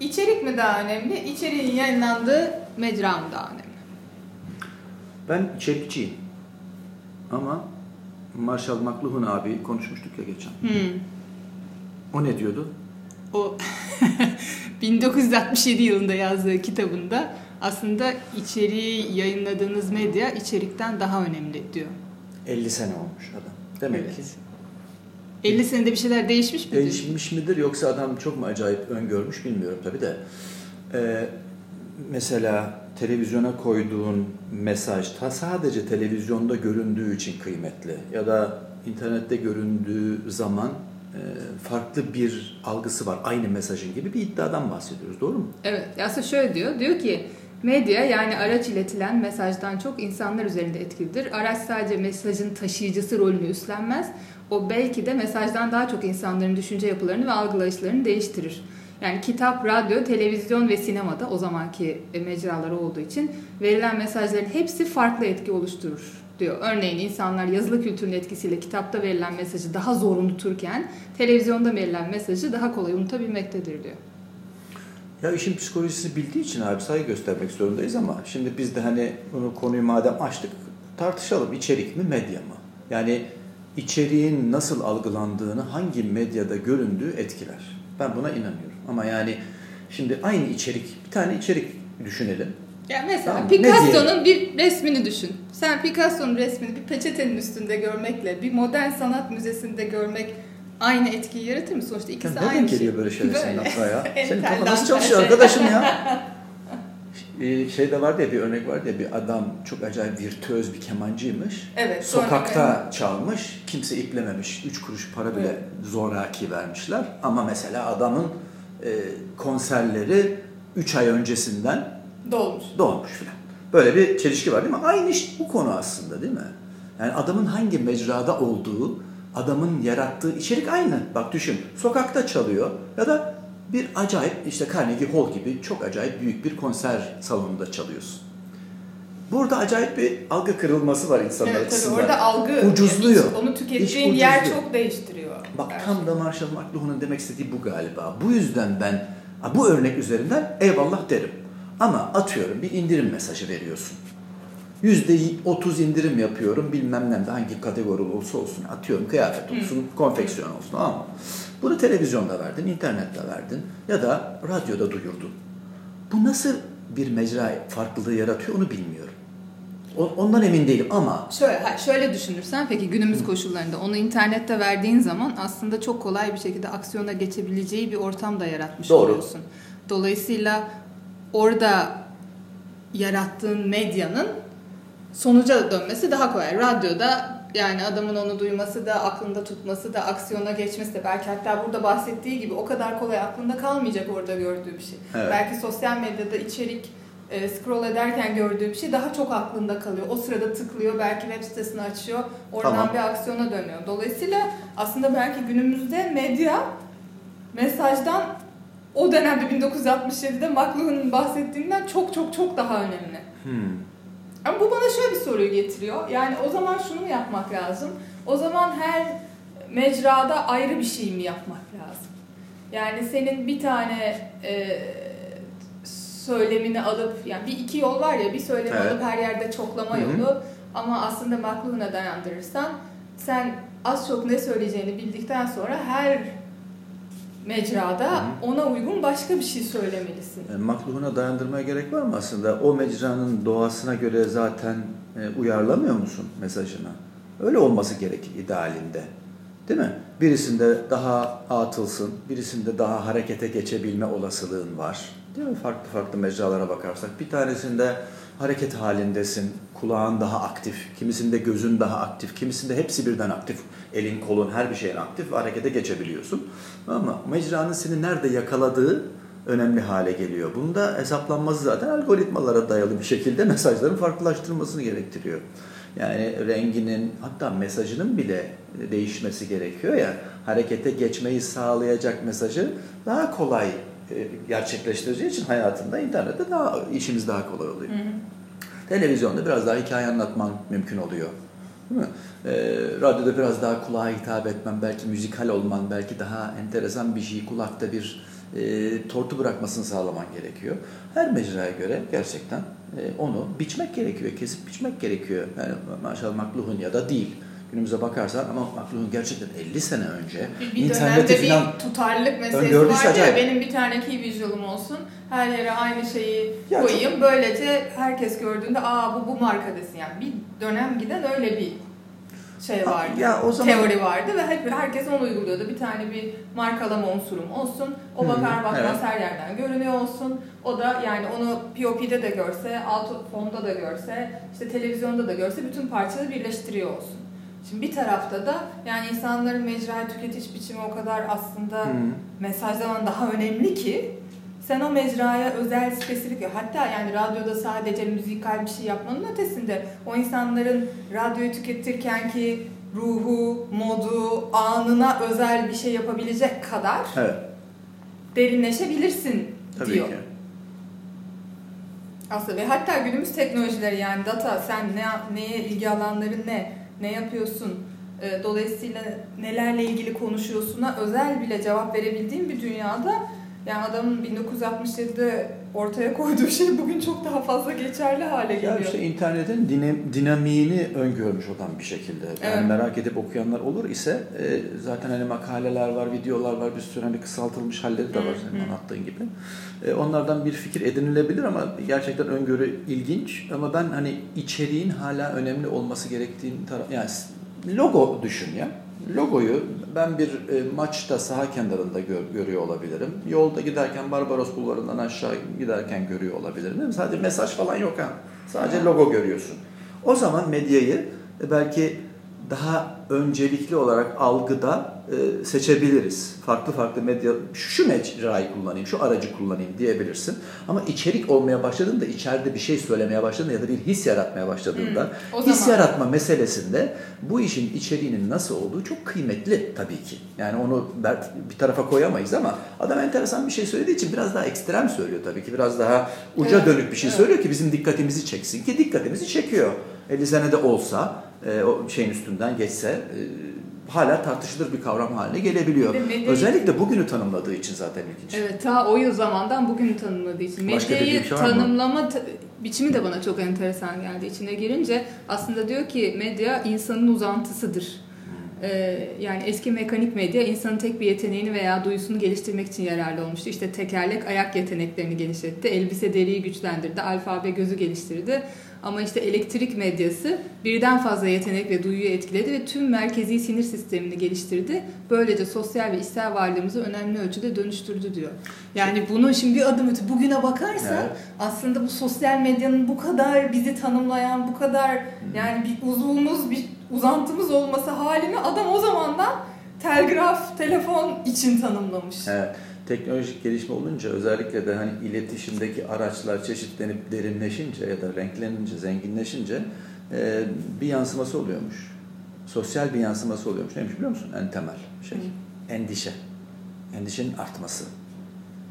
İçerik mi daha önemli, içeriğin yayınlandığı mecra mı daha önemli? Ben içerikçiyim. Ama Marshall McLuhan abi konuşmuştuk ya geçen. Hmm. O ne diyordu? O 1967 yılında yazdığı kitabında aslında içeriği yayınladığınız medya içerikten daha önemli diyor. 50 sene olmuş adam. Demek Evet. ki 50 senede bir şeyler değişmiş mi? değişmiş midir yoksa adam çok mu acayip öngörmüş bilmiyorum tabi de. Ee, mesela televizyona koyduğun mesaj ta sadece televizyonda göründüğü için kıymetli ya da internette göründüğü zaman e, farklı bir algısı var aynı mesajın gibi bir iddiadan bahsediyoruz doğru mu? Evet. Aslında şöyle diyor. Diyor ki medya yani araç iletilen mesajdan çok insanlar üzerinde etkilidir. Araç sadece mesajın taşıyıcısı rolünü üstlenmez. O belki de mesajdan daha çok insanların düşünce yapılarını ve algılayışlarını değiştirir. Yani kitap, radyo, televizyon ve sinemada o zamanki e, mecraları olduğu için verilen mesajların hepsi farklı etki oluşturur diyor. Örneğin insanlar yazılı kültürün etkisiyle kitapta verilen mesajı daha zor unuturken televizyonda verilen mesajı daha kolay unutabilmektedir diyor. Ya işin psikolojisini bildiği için abi saygı göstermek zorundayız ama şimdi biz de hani bunu konuyu madem açtık tartışalım içerik mi medya mı? Yani içeriğin nasıl algılandığını hangi medyada göründüğü etkiler. Ben buna inanıyorum. Ama yani şimdi aynı içerik bir tane içerik düşünelim. Ya mesela Tamam, Picasso'nun bir resmini düşün. Sen Picasso'nun resmini bir peçetenin üstünde görmekle bir modern sanat müzesinde görmek aynı etkiyi yaratır mı? Sonuçta ikisi Nereden aynı şey. geliyor böyle şeyler senin aklına ya? Senin Entel kafa nasıl çalışıyor şey. arkadaşım ya? Ee, Şeyde vardı ya bir örnek vardı ya bir adam çok acayip virtüöz bir kemancıymış. Evet. Sokakta çalmış, kimse iplememiş. Üç kuruş para bile zoraki vermişler. Ama mesela adamın e, konserleri üç ay öncesinden Dolmuş. dolmuş filan. Böyle bir çelişki var değil mi? Aynı iş bu konu aslında değil mi? Yani adamın hangi mecrada olduğu, adamın yarattığı içerik aynı. Bak düşün, sokakta çalıyor ya da bir acayip işte Carnegie Hall gibi çok acayip büyük bir konser salonunda çalıyorsun. Burada acayip bir algı kırılması var insanlar Evet tabii açısından. orada algı Ucuzluyor. yani onu tükettiğin yer çok değiştiriyor. Bak Her tam da Marshall McLuhan'ın demek istediği bu galiba. Bu yüzden ben bu örnek üzerinden eyvallah derim. Ama atıyorum bir indirim mesajı veriyorsun. Yüzde otuz indirim yapıyorum bilmem ne de hangi kategori olursa olsun. Atıyorum kıyafet olsun, konfeksiyon olsun ama bunu televizyonda verdin, internette verdin ya da radyoda duyurdun. Bu nasıl bir mecra farklılığı yaratıyor onu bilmiyorum. Ondan emin değilim ama Şöyle, şöyle düşünürsen peki günümüz koşullarında onu internette verdiğin zaman aslında çok kolay bir şekilde aksiyona geçebileceği bir ortam da yaratmış Doğru. oluyorsun. Dolayısıyla orada yarattığın medyanın sonuca dönmesi daha kolay. Radyoda yani adamın onu duyması da aklında tutması da aksiyona geçmesi de belki hatta burada bahsettiği gibi o kadar kolay aklında kalmayacak orada gördüğü bir şey. Evet. Belki sosyal medyada içerik e, scroll ederken gördüğü bir şey daha çok aklında kalıyor. O sırada tıklıyor, belki web sitesini açıyor, oradan Tamam. bir aksiyona dönüyor. Dolayısıyla aslında belki günümüzde medya mesajdan o dönemde 1967'de McLuhan'ın bahsettiğinden çok çok çok daha önemli. hmm, Ama bu bana şöyle bir soruyu getiriyor. Yani o zaman şunu mu yapmak lazım? O zaman her mecrada ayrı bir şey mi yapmak lazım? Yani senin bir tane e, söylemini alıp yani bir iki yol var ya bir söylemi Evet. alıp her yerde çoklama Hı hı. yolu ama aslında McLuhan'a dayandırırsan sen az çok ne söyleyeceğini bildikten sonra her mecrada Hı ona uygun başka bir şey söylemelisin. Yani makluhuna dayandırmaya gerek var mı aslında? O mecranın doğasına göre zaten e, uyarlamıyor musun mesajını? Öyle olması gerekir idealinde. Değil mi? Birisinde daha atılsın, birisinde daha harekete geçebilme olasılığın var. Değil mi? Farklı farklı mecralara bakarsak. Bir tanesinde hareket halindesin, kulağın daha aktif, kimisinde gözün daha aktif, kimisinde hepsi birden aktif. Elin, kolun, her bir şeyin aktif ve harekete geçebiliyorsun. Ama mecranın seni nerede yakaladığı önemli hale geliyor. Bunda hesaplanması zaten algoritmalara dayalı bir şekilde mesajların farklılaştırmasını gerektiriyor. Yani renginin hatta mesajının bile değişmesi gerekiyor ya harekete geçmeyi sağlayacak mesajı daha kolay gerçekleştireceği için hayatında internette daha işimiz daha kolay oluyor. Hı hı. Televizyonda biraz daha hikaye anlatman mümkün oluyor. Değil mi? Ee, radyoda biraz daha kulağa hitap etmen, belki müzikal olman, belki daha enteresan bir şey kulakta bir e, tortu bırakmasını sağlaman gerekiyor. Her mecraya göre gerçekten e, onu biçmek gerekiyor, kesip biçmek gerekiyor. Yani maşallah makluhun ya da değil. Günümüze bakarsan ama makluhun gerçekten 50 sene önce bir, bir internette falan bir tutarlılık meselesi vardı ya benim bir tane key visual'ım olsun her yere aynı şeyi ya koyayım çok... böylece herkes gördüğünde aa bu bu marka desin yani bir dönem giden öyle bir şey vardı. Ya o zaman... Teori vardı ve hep herkes onu uyguluyordu. Bir tane bir markalama unsurum olsun. O bakar bakmaz evet. her yerden görünüyor olsun. O da yani onu POP'de de görse, alt fonda da görse, işte televizyonda da görse bütün parçaları birleştiriyor olsun. Şimdi bir tarafta da yani insanların mecra tüketiş biçimi o kadar aslında Hı. mesajlaman daha önemli ki sen o mecraya özel spesifik hatta yani radyoda sadece müzikal bir şey yapmanın ötesinde o insanların radyoyu tüketirken ki ruhu, modu, anına özel bir şey yapabilecek kadar evet. derinleşebilirsin Tabii diyor. Ki. Aslında ve hatta günümüz teknolojileri yani data sen ne neye ilgi alanların ne ne yapıyorsun? E, dolayısıyla nelerle ilgili konuşuyorsun'a özel bile cevap verebildiğin bir dünyada yani adamın 1967'de ortaya koyduğu şey bugün çok daha fazla geçerli hale geliyor. Ya işte internetin dinamiğini öngörmüş olan bir şekilde. Yani evet. merak edip okuyanlar olur ise e, zaten hani makaleler var, videolar var, bir sürü hani kısaltılmış halleri de var senin anlattığın gibi. E, onlardan bir fikir edinilebilir ama gerçekten öngörü ilginç. Ama ben hani içeriğin hala önemli olması gerektiğini taraf yani logo düşün ya logoyu ben bir e, maçta saha kenarında gör, görüyor olabilirim. Yolda giderken Barbaros bulvarından aşağı giderken görüyor olabilirim. Değil mi? Sadece mesaj falan yok ha. Sadece logo görüyorsun. O zaman medyayı e, belki daha öncelikli olarak algıda e, seçebiliriz. Farklı farklı medya, şu mecrayı kullanayım, şu aracı kullanayım diyebilirsin. Ama içerik olmaya başladığında, içeride bir şey söylemeye başladığında ya da bir his yaratmaya başladığında, hmm, his zaman... yaratma meselesinde bu işin içeriğinin nasıl olduğu çok kıymetli tabii ki. Yani onu bir tarafa koyamayız ama adam enteresan bir şey söylediği için biraz daha ekstrem söylüyor tabii ki. Biraz daha uca evet, dönük bir şey evet. söylüyor ki bizim dikkatimizi çeksin ki dikkatimizi çekiyor. 50 senede olsa, e, o şeyin üstünden geçse e, hala tartışılır bir kavram haline gelebiliyor. Medyayı... Özellikle bugünü tanımladığı için zaten ilginç. Evet ta o yıl zamandan bugünü tanımladığı için. Medyayı şey tanımlama biçimi de bana çok enteresan geldi. İçine girince aslında diyor ki medya insanın uzantısıdır. Ee, yani eski mekanik medya insanın tek bir yeteneğini veya duyusunu geliştirmek için yararlı olmuştu. İşte tekerlek ayak yeteneklerini genişletti, elbise deriyi güçlendirdi, alfabe gözü geliştirdi ama işte elektrik medyası birden fazla yetenek ve duyuyu etkiledi ve tüm merkezi sinir sistemini geliştirdi. Böylece sosyal ve içsel varlığımızı önemli ölçüde dönüştürdü diyor. Yani bunu şimdi bir adım öte bugüne bakarsa evet. aslında bu sosyal medyanın bu kadar bizi tanımlayan, bu kadar yani bir uzvumuz, bir uzantımız olması halini adam o zamandan telgraf, telefon için tanımlamış. Evet teknolojik gelişme olunca özellikle de hani iletişimdeki araçlar çeşitlenip derinleşince ya da renklenince, zenginleşince e, bir yansıması oluyormuş. Sosyal bir yansıması oluyormuş. Neymiş biliyor musun? En temel şey. Hı. Endişe. Endişenin artması.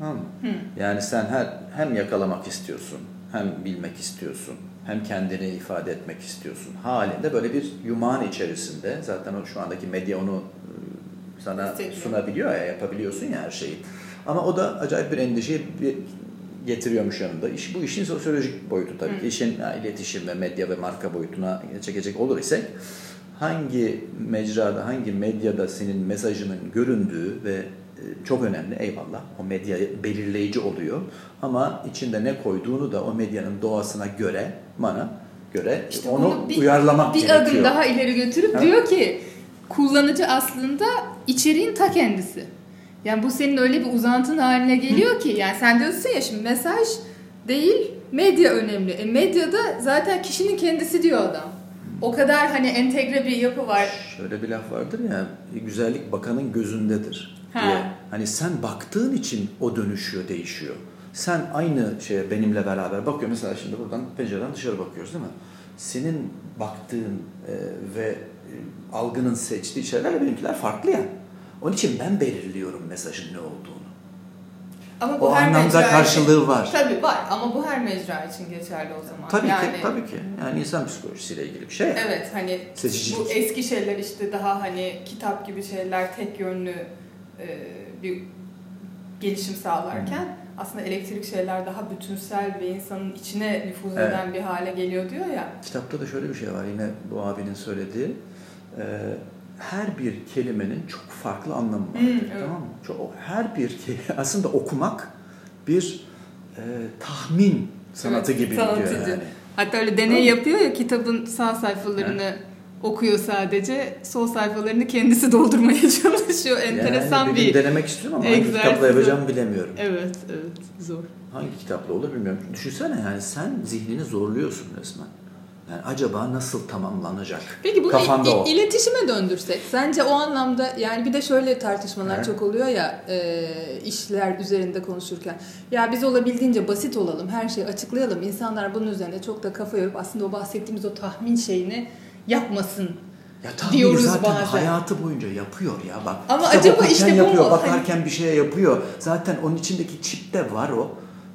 Hı. Yani sen her, hem yakalamak istiyorsun, hem bilmek istiyorsun, hem kendini ifade etmek istiyorsun. Halinde böyle bir yumağın içerisinde zaten şu andaki medya onu e, sana sunabiliyor ya, yapabiliyorsun ya her şeyi. Ama o da acayip bir endişeyi getiriyormuş yanında. İş, bu işin sosyolojik boyutu tabii ki. İşin yani iletişim ve medya ve marka boyutuna çekecek olur isek hangi mecrada, hangi medyada senin mesajının göründüğü ve e, çok önemli eyvallah. O medya belirleyici oluyor. Ama içinde ne koyduğunu da o medyanın doğasına göre bana göre işte onu bir, uyarlamak bir gerekiyor. Bir adım daha ileri götürüp ha? diyor ki kullanıcı aslında içeriğin ta kendisi. Yani bu senin öyle bir uzantın haline geliyor ki yani sen diyorsun ya şimdi mesaj değil medya önemli. E medyada zaten kişinin kendisi diyor adam. O kadar hani entegre bir yapı var. Şöyle bir laf vardır ya güzellik bakanın gözündedir diye. Hani sen baktığın için o dönüşüyor, değişiyor. Sen aynı şeye benimle beraber bakıyor. Mesela şimdi buradan pencereden dışarı bakıyoruz değil mi? Senin baktığın e, ve e, algının seçtiği şeylerle benimkiler farklı ya. Yani. Onun için ben belirliyorum mesajın ne olduğunu. Ama bu o her anlamda karşılığı için, var. Tabii var ama bu her mecra için geçerli o zaman. Tabii yani, ki, tabii ki. Yani insan psikolojisiyle ilgili bir şey. Evet, hani Seçicilik. bu eski şeyler işte daha hani kitap gibi şeyler tek yönlü e, bir gelişim sağlarken aslında elektrik şeyler daha bütünsel ve insanın içine nüfuz Evet. eden bir hale geliyor diyor ya. Kitapta da şöyle bir şey var yine bu abinin söylediği. Ee, her bir kelimenin çok farklı anlamı var. Hmm, evet. Tamam mı? Çok, her bir aslında okumak bir e, tahmin sanatı Evet, gibi gidiyor tanıtıcı. yani. Hatta öyle deney yapıyor ya kitabın sağ sayfalarını okuyor sadece. Sol sayfalarını kendisi doldurmaya çalışıyor. Enteresan yani bir... denemek istiyorum ama hangi egzersiz. kitapla yapacağımı bilemiyorum. Evet, evet. Zor. Hangi kitapla olur bilmiyorum. Düşünsene yani sen zihnini zorluyorsun resmen. Yani acaba nasıl tamamlanacak? Peki bunu Kafanda i- o. iletişime döndürsek sence o anlamda yani bir de şöyle tartışmalar He. çok oluyor ya e, işler üzerinde konuşurken ya biz olabildiğince basit olalım her şeyi açıklayalım insanlar bunun üzerine çok da kafa yorup aslında o bahsettiğimiz o tahmin şeyini yapmasın Ya tahmini diyoruz zaten bazen. hayatı boyunca yapıyor ya bak. Ama acaba işte bu yapıyor, mu? bakarken bir şeye yapıyor. Zaten onun içindeki çipte var o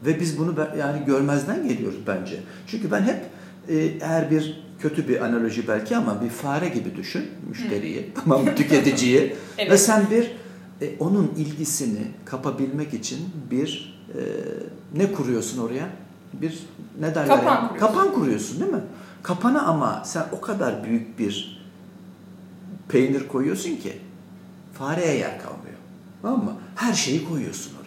ve biz bunu yani görmezden geliyoruz bence. Çünkü ben hep eğer bir kötü bir analoji belki ama bir fare gibi düşün müşteriyi, tamam mı? tüketiciyi Evet. ve sen bir e, onun ilgisini kapabilmek için bir e, ne kuruyorsun oraya? Bir ne derler? Kapan ya? kuruyorsun. Kapan kuruyorsun değil mi? Kapana ama sen o kadar büyük bir peynir koyuyorsun ki fareye yer kalmıyor. Tamam mı? Her şeyi koyuyorsun.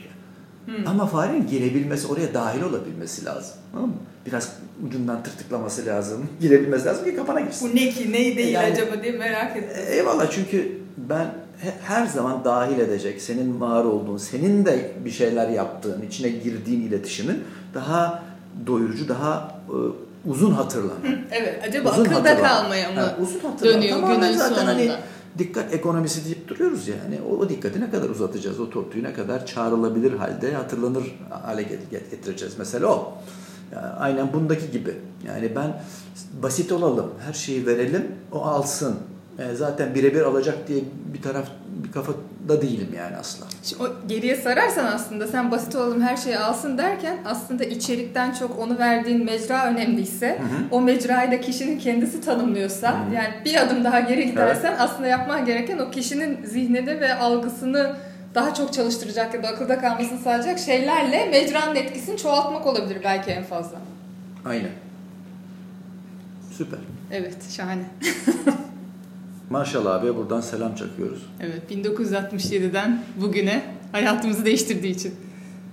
Hmm. Ama farenin girebilmesi, oraya dahil olabilmesi lazım. Tamam mı? Biraz ucundan tırtıklaması lazım. Girebilmesi lazım ki kapana girsin. Bu ne ki ne değil Yani- acaba diye merak ettim. Eyvallah çünkü ben he- her zaman dahil edecek, senin var olduğun, senin de bir şeyler yaptığın, içine girdiğin iletişimin daha doyurucu, daha e, uzun hatırlanan. Evet acaba Uzun akılda hatırlanan. kalmaya mı? Ha, uzun hatırlanan. dönüyor Tamamen günün zaten sonunda? hani dikkat ekonomisi deyip duruyoruz ya. Hani o, o dikkati ne kadar uzatacağız? O tortuyu ne kadar çağrılabilir halde hatırlanır hale get- get- getireceğiz. Mesela o. Yani aynen bundaki gibi. Yani ben basit olalım, her şeyi verelim, o alsın. E, zaten birebir alacak diye bir taraf, bir kafada değilim yani asla. Şimdi o geriye sararsan aslında sen basit olalım her şeyi alsın derken aslında içerikten çok onu verdiğin mecra önemliyse Hı hı. o mecrayı da kişinin kendisi tanımlıyorsa Hı hı. yani bir adım daha geri gidersen aslında yapman gereken o kişinin zihnini ve algısını daha çok çalıştıracak ya da akılda kalmasını sağlayacak şeylerle mecranın etkisini çoğaltmak olabilir belki en fazla. Aynen. Süper. Evet şahane. Maşallah abiye buradan selam çakıyoruz. Evet 1967'den bugüne hayatımızı değiştirdiği için.